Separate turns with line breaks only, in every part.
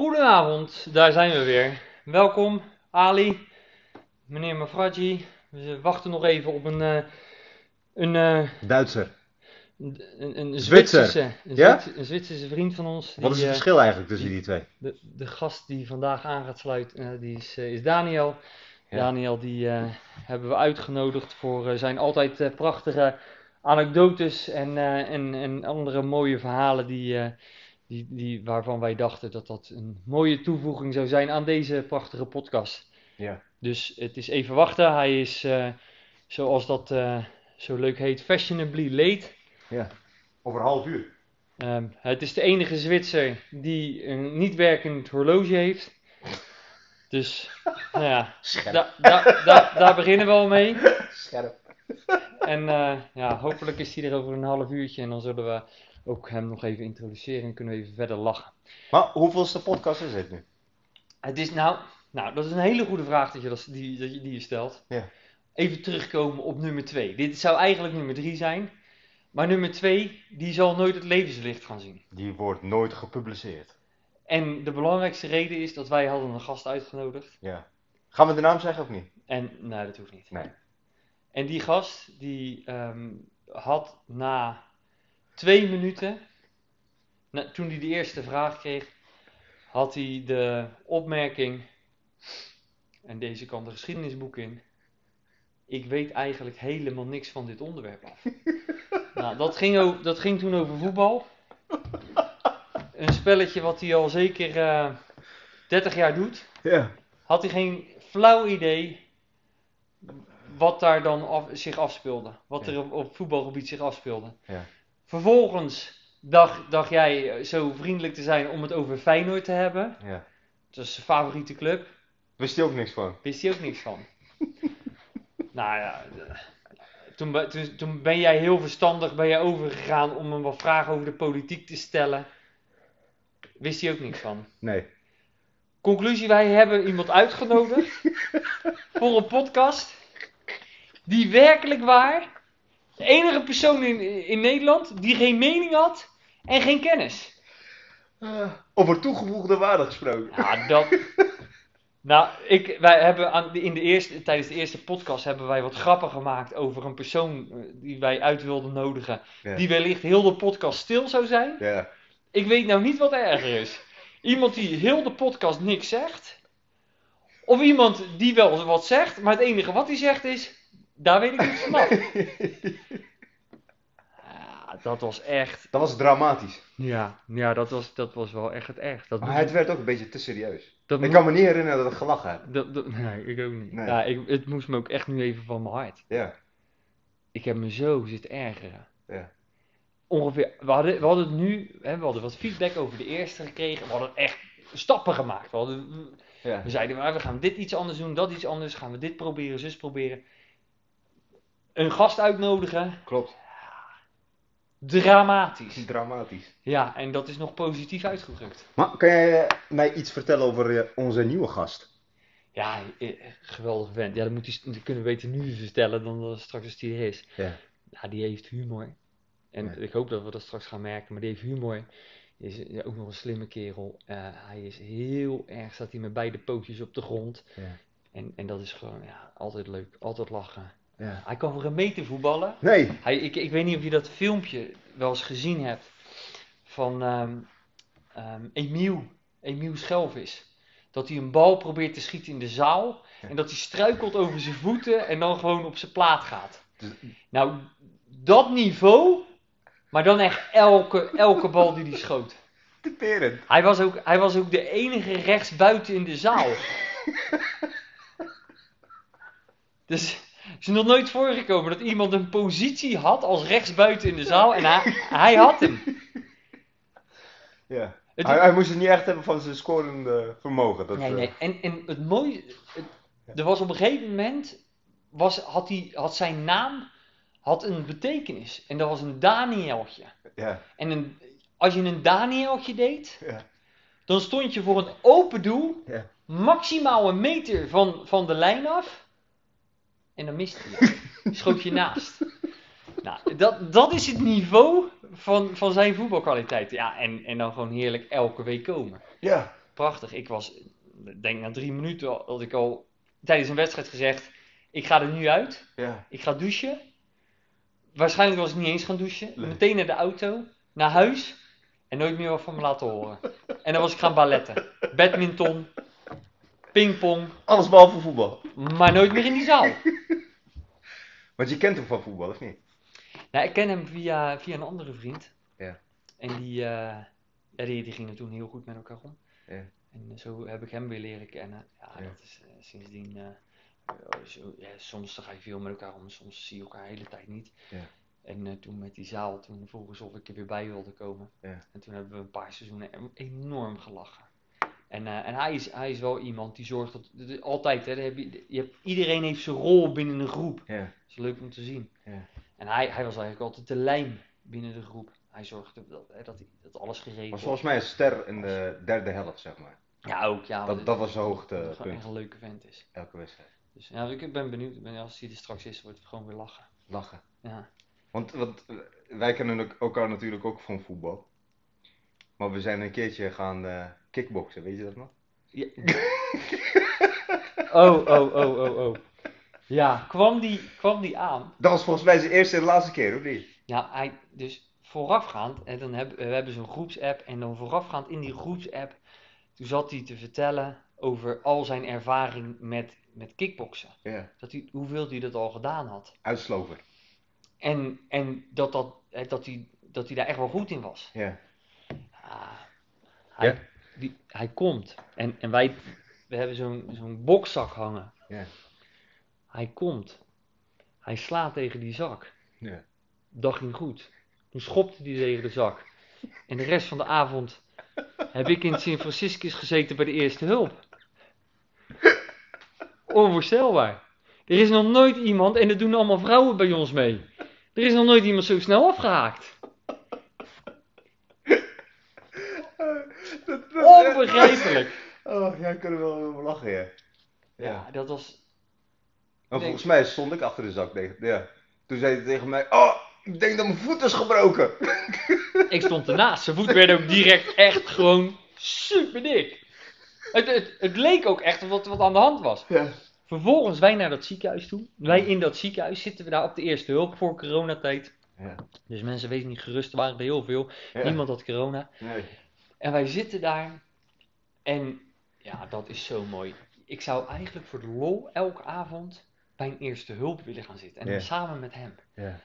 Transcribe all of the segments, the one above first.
Goedenavond, daar zijn we weer. Welkom, Ali, meneer Mafraji. We wachten nog even op een, eh, een, eh,
Duitser.
een, een, een
Zwitser.
Zwitserse, een,
Ja?
Zwitser- een Zwitserse vriend van ons.
Wat is het
eh,
verschil eigenlijk tussen die twee?
de, de gast die vandaag aan gaat sluiten, die is, is Daniel.
Ja.
Daniel, die hebben we uitgenodigd voor zijn altijd prachtige anekdotes en, en, en andere mooie verhalen die, die, die, waarvan wij dachten dat dat een mooie toevoeging zou zijn aan deze prachtige podcast.
Ja.
Dus het is even wachten. Hij is, eh, zoals dat eh, zo leuk heet, fashionably late.
ja. Over een half uur.
Ehm, het is de enige Zwitser die een niet werkend horloge heeft. Dus, nou ja,
Scherp.
da, da, da- daar beginnen we al mee.
Scherp.
En eh, ja, hopelijk is hij er over een half uurtje en dan zullen we ook hem nog even introduceren en kunnen we even verder lachen.
Maar hoeveelste podcast is dit nu?
Het is nou, nou, dat is een hele goede vraag dat je, dat, die, dat je, die je stelt.
Ja.
Even terugkomen op nummer 2. Dit zou eigenlijk nummer 3 zijn. Maar nummer 2, die zal nooit het levenslicht gaan zien.
Die wordt nooit gepubliceerd.
En de belangrijkste reden is dat wij hadden een gast uitgenodigd.
Ja. Gaan we de naam zeggen of niet?
En, nee, dat hoeft niet.
Nee.
En die gast, die ehm, had na twee minuten, toen hij de eerste vraag kreeg, had hij de opmerking, en deze kan de geschiedenisboek in, ik weet eigenlijk helemaal niks van dit onderwerp af. nou, dat ging, dat ging toen over voetbal. Een spelletje wat hij al zeker eh 30 jaar doet
Ja.
had hij geen flauw idee wat daar dan af- zich afspeelde. Wat
Ja.
er op, op voetbalgebied zich afspeelde.
Ja.
Vervolgens dacht, dacht jij eh, zo vriendelijk te zijn om het over Feyenoord te hebben.
ja.
Dat is zijn favoriete club.
Wist je ook niks van?
Wist hij ook niks van. nou ja, toen, be- toen, toen ben jij heel verstandig ben jij overgegaan om hem wat vragen over de politiek te stellen. Wist hij ook niks van.
Nee.
Conclusie, wij hebben iemand uitgenodigd voor een podcast die werkelijk waar de enige persoon in, in Nederland die geen mening had en geen kennis.
over toegevoegde waarde gesproken.
Ja, dat... Nou, ik, wij hebben aan, in de eerste, tijdens de eerste podcast hebben wij wat grappen gemaakt over een persoon eh, die wij uit wilden nodigen.
Ja.
Die wellicht heel de podcast stil zou zijn.
Ja.
Ik weet nou niet wat erger is. Iemand die heel de podcast niks zegt. Of iemand die wel wat zegt, maar het enige wat hij zegt is. Daar weet ik niets vanaf. Ja, dat was echt.
Dat was dramatisch.
Ja, ja dat, was, dat was wel echt het erg. Dat,
Maar het werd ook een beetje te serieus.
dat
Ik
moet-
kan me niet herinneren dat ik gelachen heb.
dat, dat- nee, ik ook niet.
Nee.
Ja, ik, het moest me ook echt nu even van mijn hart.
Ja.
Ik heb me zo zitten ergeren.
Ja.
Ongeveer, we hadden, we hadden het nu, hè, we hadden wat feedback over de eerste gekregen. We hadden echt stappen gemaakt. We, hadden,
Ja.
we zeiden, maar we gaan dit iets anders doen, dat iets anders. Gaan we dit proberen, zus proberen. Een gast uitnodigen.
Klopt.
Dramatisch.
Dramatisch.
Ja, en dat is nog positief uitgedrukt.
Maar kan jij mij iets vertellen over eh, onze nieuwe gast?
Ja, eh, geweldig vent. Ja, dat, moet hij, dat kunnen we beter nu vertellen dan dat straks als die er is.
Ja.
Ja, die heeft humor. En
Ja.
ik hoop dat we dat straks gaan merken, maar die heeft humor. Is ook nog een slimme kerel. Eh, hij is heel erg, staat hij met beide pootjes op de grond.
Ja.
En, en dat is gewoon ja, altijd leuk, altijd lachen.
Ja.
Hij kan voor een meter voetballen.
Nee.
Hij, ik, ik weet niet of je dat filmpje wel eens gezien hebt van ehm, Emiel, Emiel Schelvis. Dat hij een bal probeert te schieten in de zaal.
Ja.
En dat hij struikelt over zijn voeten en dan gewoon op zijn plaat gaat.
Dus-
Nou, dat niveau, maar dan echt elke, elke bal die hij schoot.
Typerend.
Hij was, ook, hij was ook de enige rechtsbuiten in de zaal. Dus is nog nooit voorgekomen dat iemand een positie had als rechtsbuiten in de zaal en hij, hij had hem.
Ja.
Het-
Hij, hij moest het niet echt hebben van zijn scorende vermogen. Dat,
Nee,
eh,
nee. En, en het mooie, het- er was op een gegeven moment, was, had, hij, had zijn naam had een betekenis. En dat was een Danieltje.
Ja.
En een, als je een Danieltje deed,
Ja.
dan stond je voor een open doel,
Ja.
maximaal een meter van, van de lijn af. En dan miste je. Schoot je naast. Nou, dat, dat is het niveau van, van zijn voetbalkwaliteit. Ja, en, en dan gewoon heerlijk elke week komen.
Ja.
prachtig. Ik was, denk na drie minuten had ik al tijdens een wedstrijd gezegd, ik ga er nu uit.
Ja.
Ik ga douchen. Waarschijnlijk was ik niet eens gaan douchen.
Nee.
Meteen naar de auto, naar huis en nooit meer wat van me laten horen. En dan was ik gaan balletten. Badminton, pingpong,
Alles behalve voetbal.
maar nooit meer in die zaal.
Want je kent hem van voetbal, of niet?
Nou, ik ken hem via, via een andere vriend.
Ja.
En die, ja, die, die gingen toen heel goed met elkaar om.
Ja.
En eh, zo heb ik hem weer leren kennen. Ja,
Ja.
dat is eh, sindsdien. eh, zo, ja, soms dan ga je veel met elkaar om, soms zie je elkaar de hele tijd niet.
Ja.
En toen met die zaal, toen vroegen ze of ik er weer bij wilde komen.
Ja.
En toen hebben we een paar seizoenen enorm gelachen. En, eh, en hij, is, hij is wel iemand die zorgt dat. altijd, hè, heb je, je hebt, iedereen heeft zijn rol binnen een groep.
Ja.
Dat is leuk om te zien.
Ja.
En hij, hij was eigenlijk altijd de lijm binnen de groep. Hij zorgde dat, hè, dat, dat alles geregeld
Was volgens mij een ster in de derde helft, zeg maar.
Ja, ook. Ja,
Dat, dat was zijn
het- dat echt een leuke vent is.
Elke wedstrijd.
Dus ja, ik ben benieuwd. Ben- Als hij er straks is, wordt het gewoon weer lachen.
Lachen.
Ja.
Want, want eh, wij kennen elkaar natuurlijk ook van voetbal. Maar we zijn een keertje gaan eh kickboksen, weet je dat nog?
Ja. oh, oh, oh, oh, oh. Ja, kwam die, kwam die aan?
Dat was volgens mij zijn eerste en laatste keer, of niet?
Ja, hij, dus voorafgaand, en dan hebben we hebben zo'n groepsapp, en dan voorafgaand in die groepsapp, toen zat hij te vertellen over al zijn ervaring met, met kickboksen.
Ja.
Dat hij, hoeveel hij dat al gedaan had.
Uitslover.
En, en dat, dat, hè, dat, hij, dat hij daar echt wel goed in was.
Ja.
Ah, hij,
Ja?
Die, hij komt. En, en wij we hebben zo'n zo'n bokzak hangen.
Ja.
Hij komt. Hij slaat tegen die zak.
Ja.
Dat ging goed. Toen schopte hij tegen de zak. En de rest van de avond heb ik in Sint Franciscus gezeten bij de eerste hulp. Onvoorstelbaar. Er is nog nooit iemand, en dat doen allemaal vrouwen bij ons mee. Er is nog nooit iemand zo snel afgehaakt.
Dat- dat-
Onbegrijpelijk.
Oh, ja, kan er wel lachen, ja.
Ja,
Ja.
dat was.
Maar volgens mij stond ik achter de zak. Ja. Toen zei hij tegen mij: Oh, ik denk dat mijn voet is gebroken.
Ik stond ernaast. Zijn voet werd ook direct echt gewoon super dik. Het, het, het leek ook echt wat, wat aan de hand was.
Ja.
Vervolgens wij naar dat ziekenhuis toe. Wij in dat ziekenhuis zitten we daar op de eerste hulp voor coronatijd.
Ja.
Dus mensen wezen niet gerust, er waren er heel veel.
Ja.
Niemand had corona.
Nee.
En wij zitten daar. En ja, dat is zo mooi. Ik zou eigenlijk voor de lol elke avond bij een eerste hulp willen gaan zitten. En dan samen met hem.
Ja.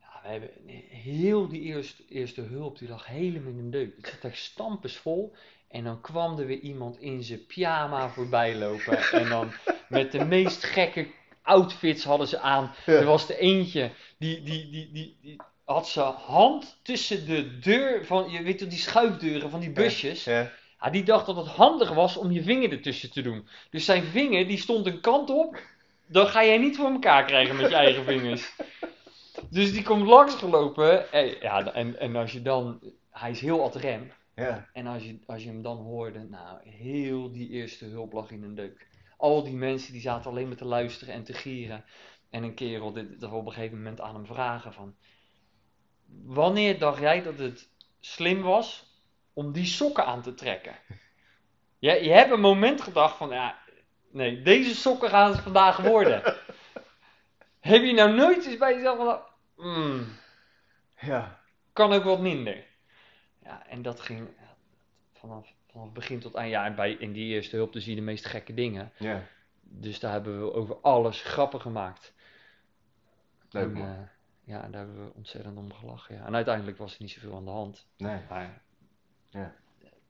Ja, we hebben heel die eerste, eerste hulp, die lag helemaal in een deuk. Het zat echt stampensvol. En dan kwam er weer iemand in zijn pyjama voorbij lopen. En dan met de meest gekke outfits hadden ze aan. Er was er eentje, die, die, die, die, die had zijn hand tussen de deur van, je weet toch, die schuifdeuren van die busjes.
Ja.
Ja, die dacht dat het handig was om je vinger ertussen te doen. Dus zijn vinger, die stond een kant op. Dan ga jij niet voor elkaar krijgen met je eigen vingers. Dus die komt langsgelopen. En, ja, en, en als je dan... Hij is heel ad rem.
Ja.
En als je, als je hem dan hoorde... Nou, heel die eerste hulp lag in een deuk. Al die mensen die zaten alleen maar te luisteren en te gieren. En een kerel, dit, dat op een gegeven moment aan hem vragen van... Wanneer dacht jij dat het slim was om die sokken aan te trekken? Je, je hebt een moment gedacht van, ja, nee, deze sokken gaan het vandaag worden. Heb je nou nooit eens bij jezelf gedacht, "Hmm,
Ja.
kan ook wat minder. Ja, en dat ging vanaf, vanaf begin tot eind. Ja, en bij, in die eerste hulp zie je de meest gekke dingen.
Ja.
Dus daar hebben we over alles grappen gemaakt.
Leuk
En,
man.
eh, ja, daar hebben we ontzettend om gelachen. Ja. En uiteindelijk was er niet zoveel aan de hand.
Nee.
Maar
Ja.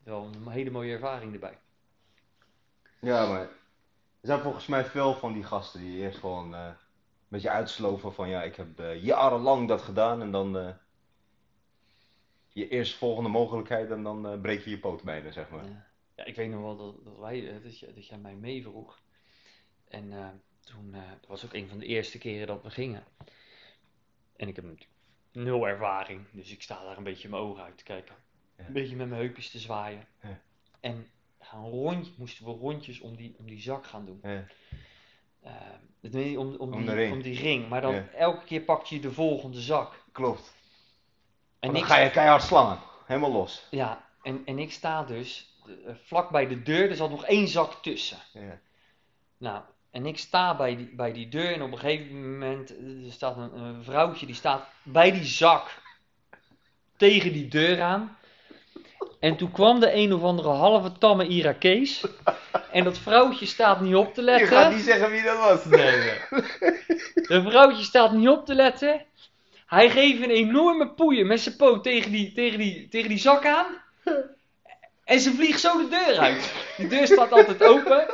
wel een hele mooie ervaring erbij.
Ja, maar er zijn volgens mij veel van die gasten die eerst gewoon eh, een beetje uitsloven van ja, ik heb eh, jarenlang dat gedaan en dan eh, je eerstvolgende mogelijkheid en dan breek je je poot bijna, zeg maar.
Ja. Ja, ik weet nog wel dat, dat, wij, dat, je, dat jij mij meevroeg. En toen, dat was ook een van de eerste keren dat we gingen. En ik heb natuurlijk nul ervaring, dus ik sta daar een beetje mijn ogen uit te kijken. Een beetje met mijn heupjes te zwaaien. En gaan rondje, moesten we rondjes om die, om die zak gaan doen.
Ja.
Nee, om, om,
Om
die,
ring.
om die ring. Maar dan elke keer pak je de volgende zak.
Klopt.
En
dan
ik,
ga je keihard slangen. Helemaal los.
ja, en, en ik sta dus eh, vlak bij de deur, er zat nog één zak tussen.
Ja.
Nou, en ik sta bij die, bij die deur en op een gegeven moment eh, er staat een, een vrouwtje die staat bij die zak tegen die deur aan. En toen kwam de een of andere halve tamme Irakees. En dat vrouwtje staat niet op te
Je
letten.
gaat niet zeggen wie dat was.
Nee, nee. De vrouwtje staat niet op te letten. Hij geeft een enorme poeien met zijn poot tegen die, tegen, die, tegen die zak aan. En ze vliegt zo de deur uit. Die deur staat altijd open.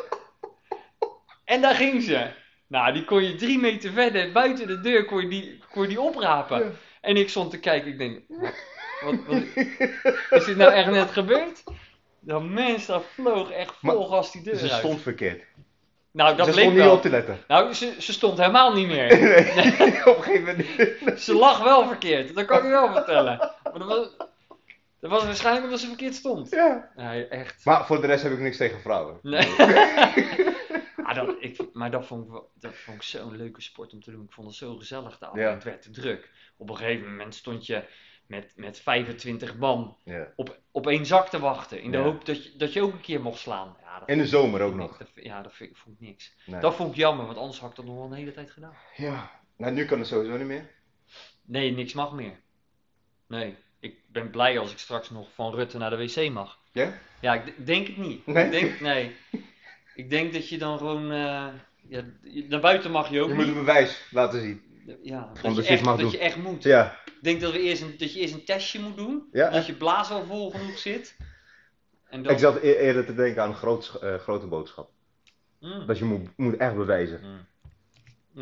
En daar ging ze. Nou, die kon je drie meter verder, buiten de deur, kon je die, kon je die oprapen. En ik stond te kijken, ik denk, wat, wat, is dit nou echt net gebeurd? Dat mens, dat vloog echt vol
Maar
gas die deur
Ze
uit.
stond verkeerd.
nou, dat
Ze stond niet
wel.
op te letten.
Nou, ze, ze stond helemaal niet meer.
op een gegeven moment.
Ze lag wel verkeerd, dat kan ik wel vertellen. Maar dat was, dat was waarschijnlijk omdat ze verkeerd stond.
Ja.
Nee, echt.
Maar voor de rest heb ik niks tegen vrouwen.
Nee. Ah, dat, ik, maar dat vond ik, wel- dat vond ik zo'n leuke sport om te doen. Ik vond het zo gezellig daar.
Ja.
Het werd te druk. Op een gegeven moment stond je met, met 25 man
Ja.
op, op één zak te wachten. In de
Ja.
hoop dat je, dat je ook een keer mocht slaan. Ja, dat
In de zomer ook nog.
dat ja, dat vond ik niks.
Nee.
Dat vond ik jammer, want anders had ik dat nog wel een hele tijd gedaan.
Ja. Nou, nu kan het sowieso niet meer.
Nee, niks mag meer. Nee, ik ben blij als ik straks nog van Rutte naar de wc mag.
Ja?
Ja, ik denk het niet.
Nee?
Ik denk, nee. Ik denk dat je dan gewoon, eh, ja, naar buiten mag je ook
Je moet een bewijs laten zien.
Ja, dat, je echt,
mag
dat je echt moet.
Ja.
Ik denk dat, we eerst een, dat je eerst een testje moet doen.
Ja,
dat je blaas wel vol genoeg zit. En dan,
Ik zat e- eerder te denken aan een groot, eh, grote boodschap.
Mm,
Dat je moet, moet echt bewijzen.
mm.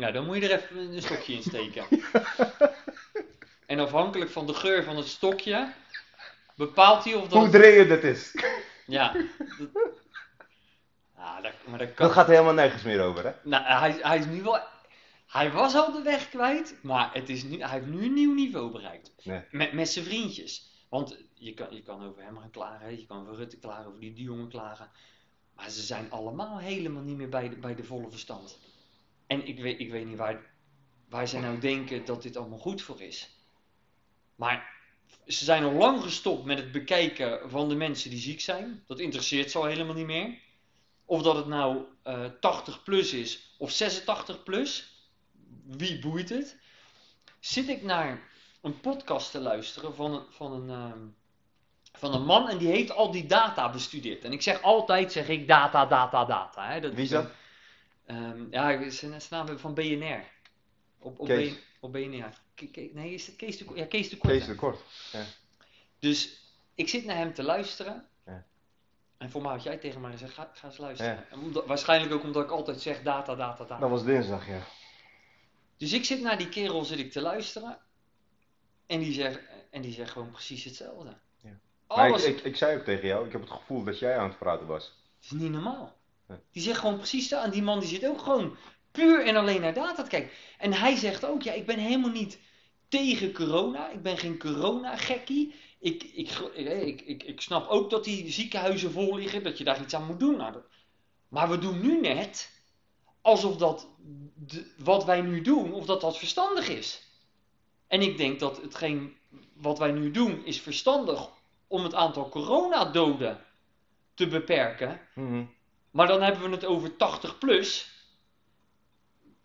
Ja, dan moet je er even een stokje in steken. en afhankelijk van de geur van het stokje, bepaalt hij of dat...
Hoe dringend het is.
Ja. Dat, ja, dat, maar dat kan...
Dat gaat helemaal nergens meer over, hè?
Nou, hij, hij is nu wel... Hij was al de weg kwijt, maar het is nu, hij heeft nu een nieuw niveau bereikt.
Nee.
Met, met zijn vriendjes. Want je kan, je kan over hem gaan klagen, je kan over Rutte klagen, over die, die jongen klagen. Maar ze zijn allemaal helemaal niet meer bij de, bij de volle verstand. En ik weet, ik weet niet waar, waar zij nou denken dat dit allemaal goed voor is. Maar ze zijn al lang gestopt met het bekijken van de mensen die ziek zijn. Dat interesseert ze al helemaal niet meer. Of dat het nou eh 80 plus is of 86 plus. Wie boeit het? Zit ik naar een podcast te luisteren van een, van een, ehm, van een man en die heeft al die data bestudeerd. En ik zeg altijd, zeg ik data, data, data. Hè.
Wie is dat?
Ehm, ja, zijn naam van BNR. Op, op,
Kees.
Op BNR. Ke- nee, is het Kees de, ja, Kees de Korte.
Kees de Kort.
Dus ik zit naar hem te luisteren.
Ja.
En voor mij had jij tegen mij gezegd, ga, ga eens luisteren. En omdat- waarschijnlijk ook omdat ik altijd zeg data, data, data.
Dat was dinsdag, ja.
Dus ik zit naar die kerel zit ik te luisteren. En die zegt, en die zegt gewoon precies hetzelfde.
Ja. Ik,
Alles,
ik, ik zei ook tegen jou, ik heb het gevoel dat jij aan het praten was.
het is niet normaal.
Nee.
Die zegt gewoon precies dat. En die man die zit ook gewoon puur en alleen naar data te kijken. En hij zegt ook, ja, ik ben helemaal niet tegen corona. Ik ben geen corona-gekkie. Ik, ik, ik, ik, ik, ik snap ook dat die ziekenhuizen vol liggen, dat je daar iets aan moet doen. Nou, maar we doen nu net alsof dat de- wat wij nu doen, of dat dat verstandig is. En ik denk dat hetgeen wat wij nu doen is verstandig om het aantal coronadoden te beperken. Maar dan hebben we het over 80 plus.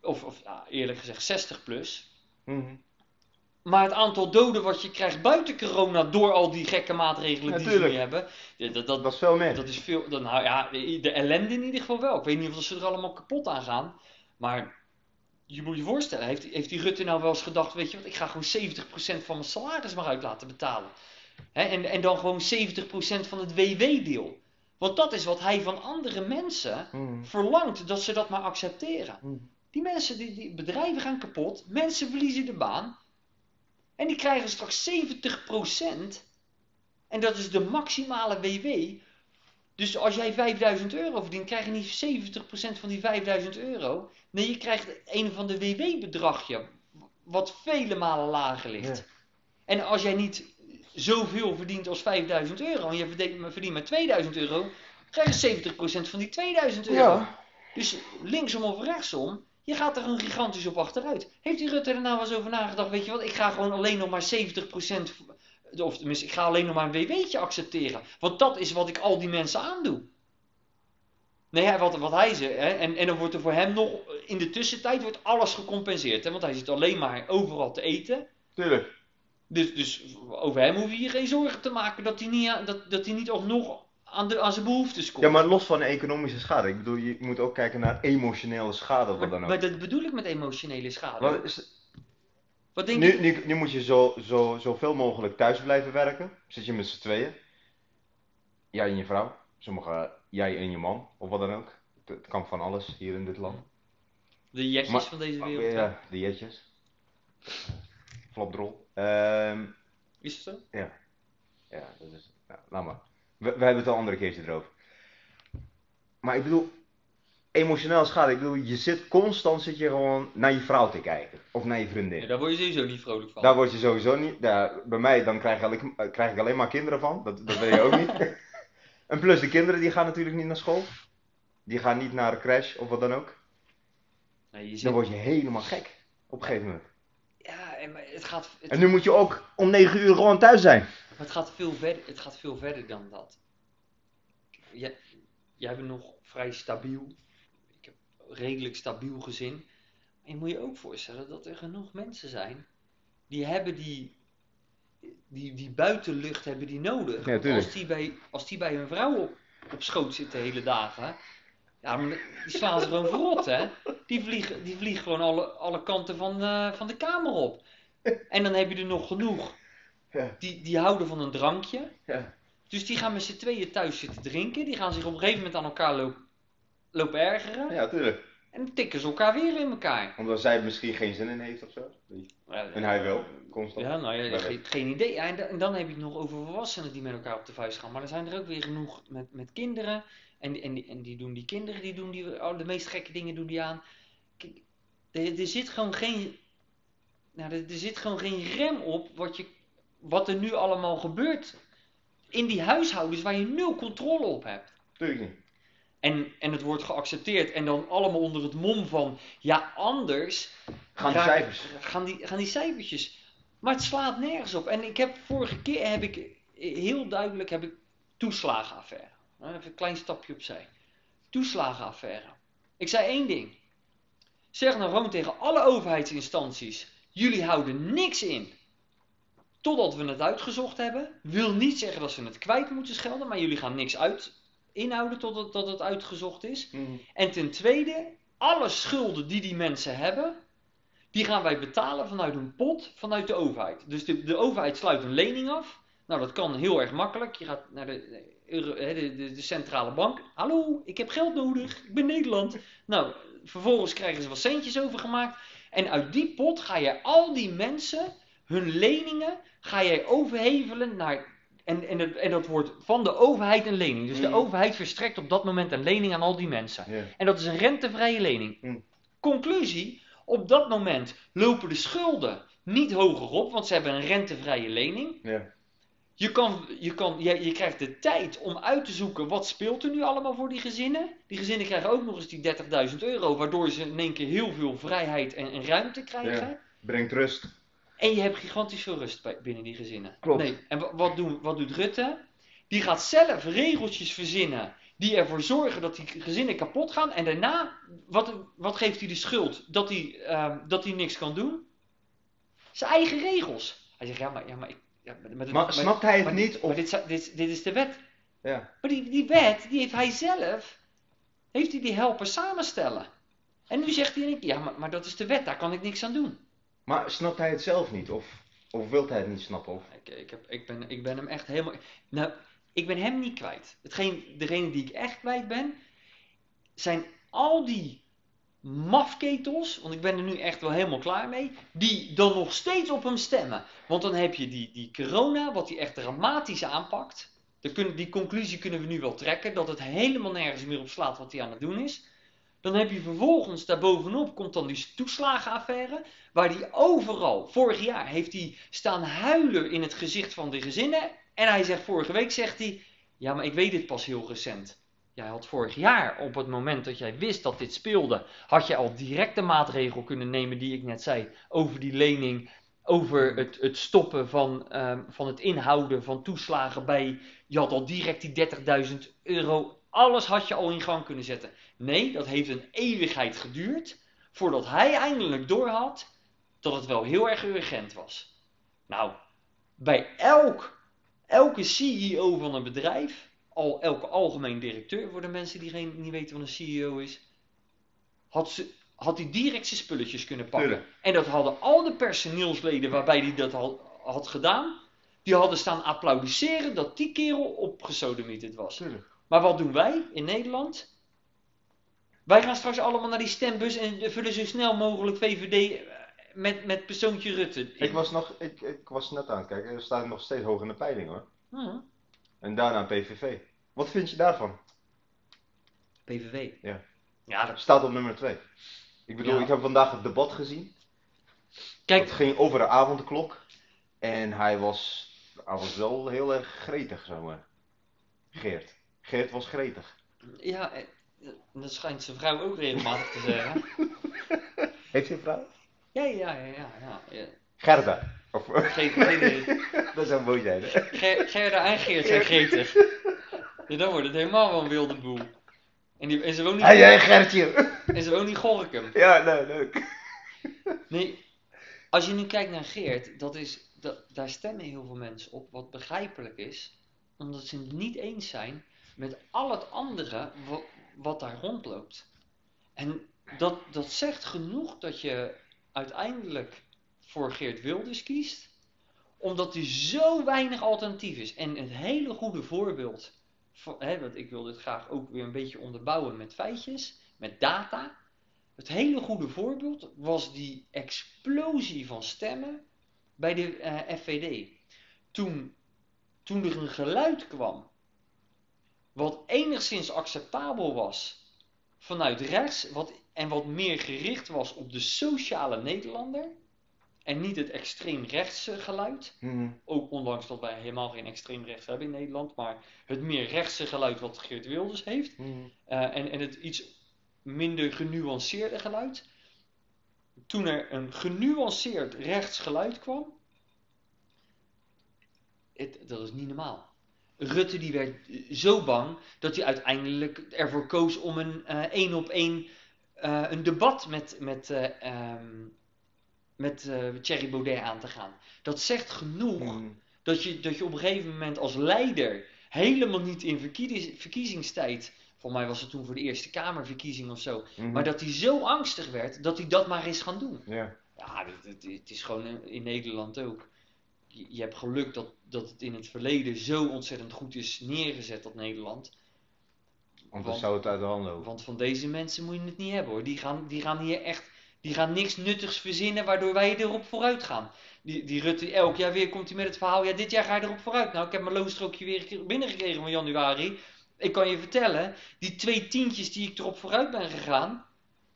Of, of eerlijk gezegd 60 plus.
Mhm.
Maar het aantal doden wat je krijgt buiten corona door al die gekke maatregelen die ze nu hebben. Dat, dat,
Dat is veel meer.
dat is veel. Dat, nou ja, de de ellende in ieder geval wel. Ik weet niet of ze er allemaal kapot aan gaan. Maar je moet je voorstellen, heeft, heeft die Rutte nou wel eens gedacht: Weet je wat, ik ga gewoon 70% van mijn salaris maar uit laten betalen. Hè, en, en dan gewoon 70% van het WW-deel. Want dat is wat hij van andere mensen
Mhm.
verlangt dat ze dat maar accepteren.
Mhm.
Die mensen, die, die bedrijven gaan kapot, mensen verliezen de baan. En die krijgen straks 70%. En dat is de maximale WW. Dus als jij 5000 euro verdient, krijg je niet 70% van die 5000 euro. Nee, je krijgt een van de WW-bedragje. Wat vele malen lager ligt.
Ja.
En als jij niet zoveel verdient als 5000 euro en je verdient, maar 2000 euro, krijg je 70% van die 2000 euro.
Ja.
Dus linksom of rechtsom, je gaat er een gigantisch op achteruit. Heeft die Rutte er nou eens over nagedacht? Weet je wat, ik ga gewoon alleen nog maar 70% Of tenminste, ik ga alleen nog maar een WW'tje accepteren. Want dat is wat ik al die mensen aandoe. Nee, wat, wat hij zegt. Hè, en, en dan wordt er voor hem nog, in de tussentijd wordt alles gecompenseerd. Hè, want hij zit alleen maar overal te eten.
Tuurlijk.
Dus, dus over hem hoef je je geen zorgen te maken dat hij niet, dat, dat hij niet alsnog aan, de, aan zijn behoeftes komt.
Ja, maar los van de economische schade. Ik bedoel, je moet ook kijken naar emotionele schade. Wat
Maar,
dan ook.
maar dat bedoel ik met emotionele schade.
Wat is-
Wat denk je?
nu, nu, nu moet je zo, zo, zoveel mogelijk thuis blijven werken. Zit je met z'n tweeën. Jij en je vrouw. Sommigen jij en je man. Of wat dan ook. Het, het kan van alles hier in dit land.
De jetjes
Maar-
van deze
Maar,
wereld.
ja, de jetjes. Flapdrol. Ehm
Is het zo?
ja, dat is... Nou, laat maar. We, we hebben het al andere keertje erover. Maar ik bedoel, emotioneel schade. Ik bedoel, je zit constant zit je gewoon naar je vrouw te kijken. Of naar je vriendin.
Ja, daar word je sowieso niet vrolijk van.
Daar word je sowieso niet. Ja, bij mij dan krijg, ik, eh, krijg ik alleen maar kinderen van. Dat, dat weet je ook niet. en plus de kinderen die gaan natuurlijk niet naar school. Die gaan niet naar de crash of wat dan ook.
Je
Dan
zit...
word je helemaal gek. Op een gegeven moment.
Ja, en maar het gaat, het,
En nu moet je ook om 9 uur gewoon thuis zijn.
Het, gaat veel verder, het gaat veel verder dan dat. Jij, jij bent nog vrij stabiel. Ik heb een redelijk stabiel gezin. Maar je moet je ook voorstellen dat er genoeg mensen zijn die hebben die, die, die buitenlucht hebben die nodig.
Ja,
als die bij, als die bij hun vrouw op, op schoot zitten de hele dagen, ja, maar die slaan ze gewoon verrot, hè. Die vliegen, die vliegen gewoon alle, alle kanten van, eh, van de kamer op. En dan heb je er nog genoeg.
Ja.
Die, die houden van een drankje.
Ja.
Dus die gaan met z'n tweeën thuis zitten drinken. Die gaan zich op een gegeven moment aan elkaar lopen, lopen ergeren.
Ja, tuurlijk.
En dan tikken ze elkaar weer in elkaar.
Omdat zij misschien geen zin in heeft of zo. En hij wel, constant.
Ja, nou ja, geen, geen idee. En, da- en dan heb je het nog over volwassenen die met elkaar op de vuist gaan. Maar er zijn er ook weer genoeg met, met kinderen. En, die- en, en die doen die kinderen, die doen die, oh, de meest gekke dingen doen die aan. Kijk, er, er zit gewoon geen, nou, er, er zit gewoon geen rem op wat, je, wat er nu allemaal gebeurt. In die huishoudens waar je nul controle op hebt.
Tuurlijk niet.
En, en het wordt geaccepteerd. En dan allemaal onder het mom van, ja anders
Gaan
raak-
cijfers.
Gaan die, gaan die cijfertjes. Maar het slaat nergens op. En ik heb vorige keer heb ik heel duidelijk heb ik toeslagenaffaire. Even een klein stapje opzij. Toeslagenaffaire. Ik zei één ding. Zeg nou gewoon tegen alle overheidsinstanties: jullie houden niks in. Totdat we het uitgezocht hebben. Wil niet zeggen dat ze het kwijt moeten schelden, maar jullie gaan niks uit inhouden totdat dat het uitgezocht is. En ten tweede, alle schulden die die mensen hebben, die gaan wij betalen vanuit een pot vanuit de overheid. Dus de, de overheid sluit een lening af. Nou, dat kan heel erg makkelijk. Je gaat naar de, de, de centrale bank. Hallo, ik heb geld nodig. Ik ben Nederland. Nou, vervolgens krijgen ze wat centjes overgemaakt. En uit die pot ga je al die mensen, hun leningen, ga jij overhevelen naar... En, en, het- en dat wordt van de overheid een lening. Dus de
Mm.
overheid verstrekt op dat moment een lening aan al die mensen. En dat is een rentevrije lening.
Hmm.
Conclusie, op dat moment lopen de schulden niet hoger op, want ze hebben een rentevrije lening. Je, kan, je, kan, je, je krijgt de tijd om uit te zoeken wat speelt er nu allemaal voor die gezinnen. Die gezinnen krijgen ook nog eens die 30.000 euro, waardoor ze in één keer heel veel vrijheid en, en ruimte krijgen.
Ja. Brengt rust.
En je hebt gigantisch veel rust bij, binnen die gezinnen.
Klopt.
Nee. En wa- wat, doen, wat doet Rutte? Die gaat zelf regeltjes verzinnen die ervoor zorgen dat die gezinnen kapot gaan. En daarna, wat, wat geeft hij de schuld? Dat hij, ehm, dat hij niks kan doen? Zijn eigen regels. Hij zegt, ja, maar, ja, maar ik... Ja, maar, maar-
Maar
maar-
snapt hij het
maar-
niet?
Maar
Of...
dit, zou- dit, dit is de wet.
Ja.
Maar die, die wet, die heeft hij zelf, heeft hij die helpen samenstellen. En nu zegt hij, ja, maar, maar dat is de wet, daar kan ik niks aan doen.
Maar snapt hij het zelf niet? Of, of wilt hij het niet snappen?
Ik, ik, heb, ik, ben, ik ben hem echt helemaal. Nou, ik ben hem niet kwijt. Hetgeen, degene die ik echt kwijt ben, zijn al die mafketels, want ik ben er nu echt wel helemaal klaar mee, die dan nog steeds op hem stemmen. Want dan heb je die, die corona, wat hij echt dramatisch aanpakt. Kunnen, die conclusie kunnen we nu wel trekken, dat het helemaal nergens meer op slaat wat hij aan het doen is. Dan heb je vervolgens daarbovenop komt dan die toeslagenaffaire, waar hij overal, vorig jaar heeft hij staan huilen in het gezicht van de gezinnen. En hij zegt, vorige week zegt hij, ja maar ik weet dit pas heel recent. Jij had vorig jaar, op het moment dat jij wist dat dit speelde, had jij al direct de maatregel kunnen nemen die ik net zei, over die lening over het, het stoppen van, ehm, van het inhouden van toeslagen bij. Je had al direct die 30.000 euro. Alles had je al in gang kunnen zetten. Nee, dat heeft een eeuwigheid geduurd. Voordat hij eindelijk doorhad dat het wel heel erg urgent was. Nou, bij elk, elke CEO van een bedrijf. Al elke algemeen directeur voor de mensen die geen, niet weten wat een CEO is. Had ze had hij direct zijn spulletjes kunnen pakken.
Tuurlijk.
En dat hadden al de personeelsleden waarbij hij dat had, had gedaan, die hadden staan applaudisseren dat die kerel opgesodemieterd was.
Tuurlijk.
Maar wat doen wij in Nederland? Wij gaan straks allemaal naar die stembus en vullen zo snel mogelijk VVD eh, met, met persoontje Rutte.
Ik was, nog, ik, ik was net aan het kijken, er staat nog steeds hoog in de peiling hoor.
Hm,
En daarna PVV. Wat vind je daarvan?
PVV.
Ja.
Ja, dat,
Staat op nummer 2. Ik bedoel,
Ja.
ik heb vandaag het debat gezien.
kijk,
Het ging over de avondklok. En hij was, hij was wel heel erg gretig, zeg maar. Geert. Geert was gretig.
ja, eh, dat schijnt zijn vrouw ook regelmatig te zeggen.
Heeft hij een vrouw?
Ja, ja, ja, ja. ja, ja.
Gerda. Of,
Geen,
dat zou mooi zijn, hè?
Ger- Gerda en Geert zijn gretig. Ja, dan wordt het helemaal wel een wilde boel. En, die, en ze woont niet,
Hé, jij Gertje!
en ze woont niet Gorkum.
Ja, nee, leuk.
Nee, als je nu kijkt naar Geert, dat is, dat, daar stemmen heel veel mensen op, wat begrijpelijk is, omdat ze het niet eens zijn met al het andere wat, daar rondloopt. En dat, dat zegt genoeg dat je uiteindelijk voor Geert Wilders kiest, omdat hij zo weinig alternatief is. En een hele goede voorbeeld, van, hè, want ik wil dit graag ook weer een beetje onderbouwen met feitjes, met data. Het hele goede voorbeeld was die explosie van stemmen bij de eh, FVD. Toen, toen er een geluid kwam, wat enigszins acceptabel was vanuit rechts, wat, en wat meer gericht was op de sociale Nederlander, en niet het extreem rechtse geluid,
Mhm.
ook ondanks dat wij helemaal geen extreem rechts hebben in Nederland, maar het meer rechtse geluid wat Geert Wilders heeft,
Mhm.
eh, en, en het iets minder genuanceerde geluid. Toen er een genuanceerd rechts geluid kwam, het, dat is niet normaal. Rutte die werd eh, zo bang dat hij uiteindelijk ervoor koos om een eh, één op één eh, een debat met, met, eh, ehm, met Thierry Baudet aan te gaan. Dat zegt genoeg
Mhm.
dat je, dat je op een gegeven moment als leider helemaal niet in verkiezings, verkiezingstijd, voor mij was het toen voor de Eerste Kamerverkiezing of zo,
Mhm.
maar dat hij zo angstig werd dat hij dat maar is gaan doen.
Ja.
Ja, het, is gewoon in Nederland ook. Je, hebt geluk dat, dat het in het verleden zo ontzettend goed is neergezet, dat Nederland.
Want dan zou het uit de hand lopen.
Want van deze mensen moet je het niet hebben hoor. Die gaan, die gaan hier echt. Die gaan niks nuttigs verzinnen waardoor wij erop vooruit gaan. Die, die Rutte, elk jaar weer komt hij met het verhaal. Ja, dit jaar ga je erop vooruit. Nou, ik heb mijn loonstrookje weer binnengekregen van januari. Ik kan je vertellen, die twee tientjes die ik erop vooruit ben gegaan.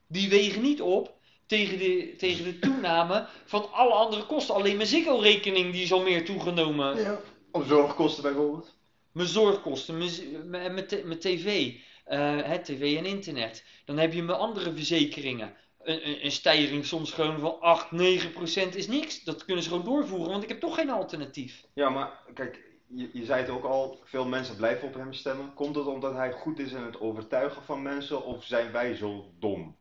Die wegen niet op tegen de, tegen de toename van alle andere kosten. Alleen mijn Ziggo-rekening die is al meer toegenomen.
Ja. Om zorgkosten bijvoorbeeld.
Mijn zorgkosten, mijn, mijn, tv, eh, hè, tv en internet. Dan heb je mijn andere verzekeringen. Een, een, een stijging soms gewoon van 8, 9 procent is niks. Dat kunnen ze gewoon doorvoeren, want ik heb toch geen alternatief.
Ja, maar kijk, je, je zei het ook al, veel mensen blijven op hem stemmen. Komt het omdat hij goed is in het overtuigen van mensen, of zijn wij zo dom?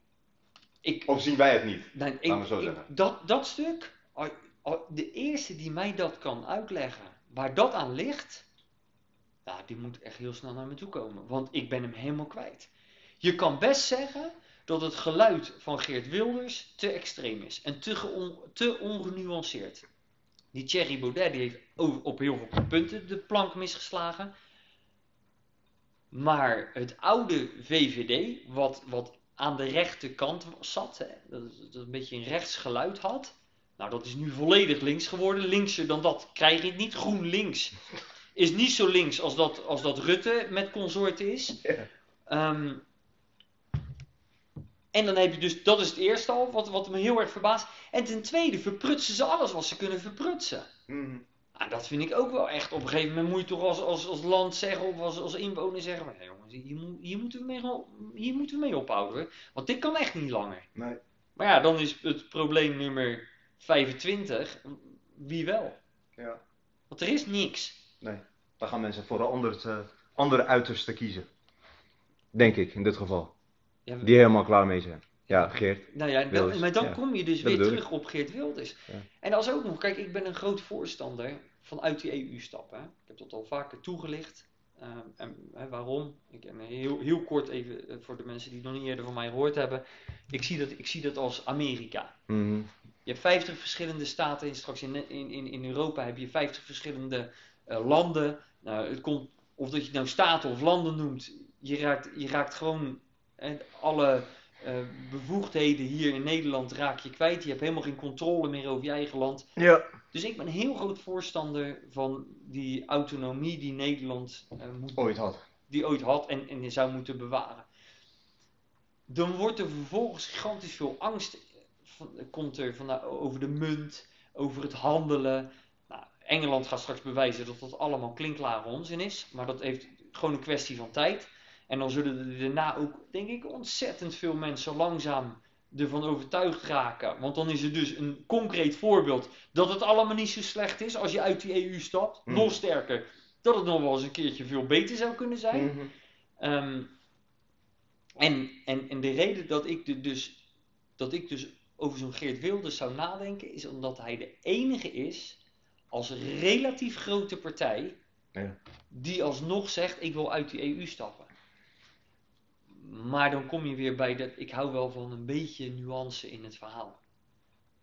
Ik,
Of zien wij het niet?
ik,
Laten we zo
ik-
zeggen.
dat, dat stuk, al- al- de eerste die mij dat kan uitleggen, waar dat aan ligt, nou, die moet echt heel snel naar me toe komen. Want ik ben hem helemaal kwijt. Je kan best zeggen dat het geluid van Geert Wilders te extreem is en te, te ongenuanceerd. Die Thierry Baudet die heeft op heel veel punten de plank misgeslagen. Maar het oude VVD, wat, wat aan de rechterkant zat, hè, dat, dat een beetje een rechts geluid had. Nou, dat is nu volledig links geworden. Linkser dan dat krijg je het niet. GroenLinks is niet zo links als dat, als dat Rutte met consorten is.
Ja.
Ehm, en dan heb je dus, dat is het eerste al, wat, wat me heel erg verbaast. En ten tweede verprutsen ze alles wat ze kunnen verprutsen.
Mhm.
Nou, dat vind ik ook wel echt. Op een gegeven moment moet je toch als, als, als land zeggen of als, als inwoner zeggen: nee, jongens, hier, moet- hier, moeten we mee, hier moeten we mee ophouden. Hoor. Want dit kan echt niet langer.
Nee.
Maar ja, dan is het probleem nummer 25, wie wel?
Ja.
Want er is niks.
Nee, dan gaan mensen voor een ander, eh, andere uiterste kiezen. Denk ik, in dit geval.
Ja,
Die helemaal klaar mee zijn. Ja, Geert.
Nou ja, dan- maar dan
ja.
kom je dus weer terug op Geert Wilders.
Ja.
En als ook nog, kijk, ik ben een groot voorstander van uit die EU stappen. hè. Ik heb dat al vaker toegelicht. Ehm, en hè, waarom? Ik, en heel, heel kort even eh, voor de mensen die het nog niet eerder van mij gehoord hebben. Ik zie dat, ik zie dat als Amerika.
Mhm.
Je hebt 50 verschillende staten en straks in, in, in, in Europa heb je 50 verschillende eh, landen. Nou, het komt, of dat je het nou staten of landen noemt, je raakt, je raakt gewoon eh, alle eh, bevoegdheden hier in Nederland raak je kwijt. Je hebt helemaal geen controle meer over je eigen land.
Ja.
Dus ik ben een heel groot voorstander van die autonomie die Nederland eh, moet
Ooit had.
die ooit had en, en zou moeten bewaren. Dan wordt er vervolgens gigantisch veel angst van, komt er van, over de munt, over het handelen. Nou, Engeland gaat straks bewijzen dat dat allemaal klinkklare onzin is, maar dat heeft gewoon een kwestie van tijd. En dan zullen er daarna ook, denk ik, ontzettend veel mensen langzaam ervan overtuigd raken. Want dan is er dus een concreet voorbeeld dat het allemaal niet zo slecht is als je uit die EU stapt.
Hmm.
Nog sterker, dat het nog wel eens een keertje veel beter zou kunnen zijn.
Mhm.
Ehm, en, en, en de reden dat ik, de, dus, dat ik dus over zo'n Geert Wilders zou nadenken, is omdat hij de enige is als relatief grote partij
Ja.
die alsnog zegt: Ik wil uit die EU stappen. Maar dan kom je weer bij dat ik hou wel van een beetje nuance in het verhaal.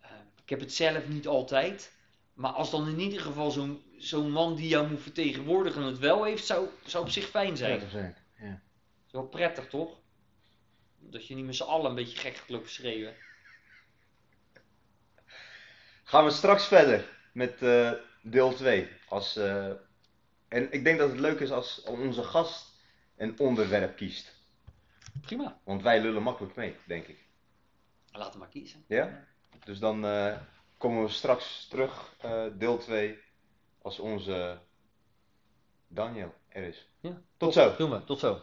Eh, ik heb het zelf niet altijd. Maar als dan in ieder geval zo'n zo'n man die jou moet vertegenwoordigen het wel heeft, zou, zou op zich fijn zijn.
Prettig zijn. Ja.
is wel prettig, toch? Dat je niet met z'n allen een beetje gek gaat lopen schreeuwen.
Gaan we straks verder met eh, deel 2. Als, eh, en ik denk dat het leuk is als onze gast een onderwerp kiest.
Prima.
Want wij lullen makkelijk mee, denk ik.
Laat hem maar kiezen.
Ja? Dus dan eh, komen we straks terug, eh, deel 2, als onze Daniel er is.
Ja.
Tot zo.
Doen we. Tot zo.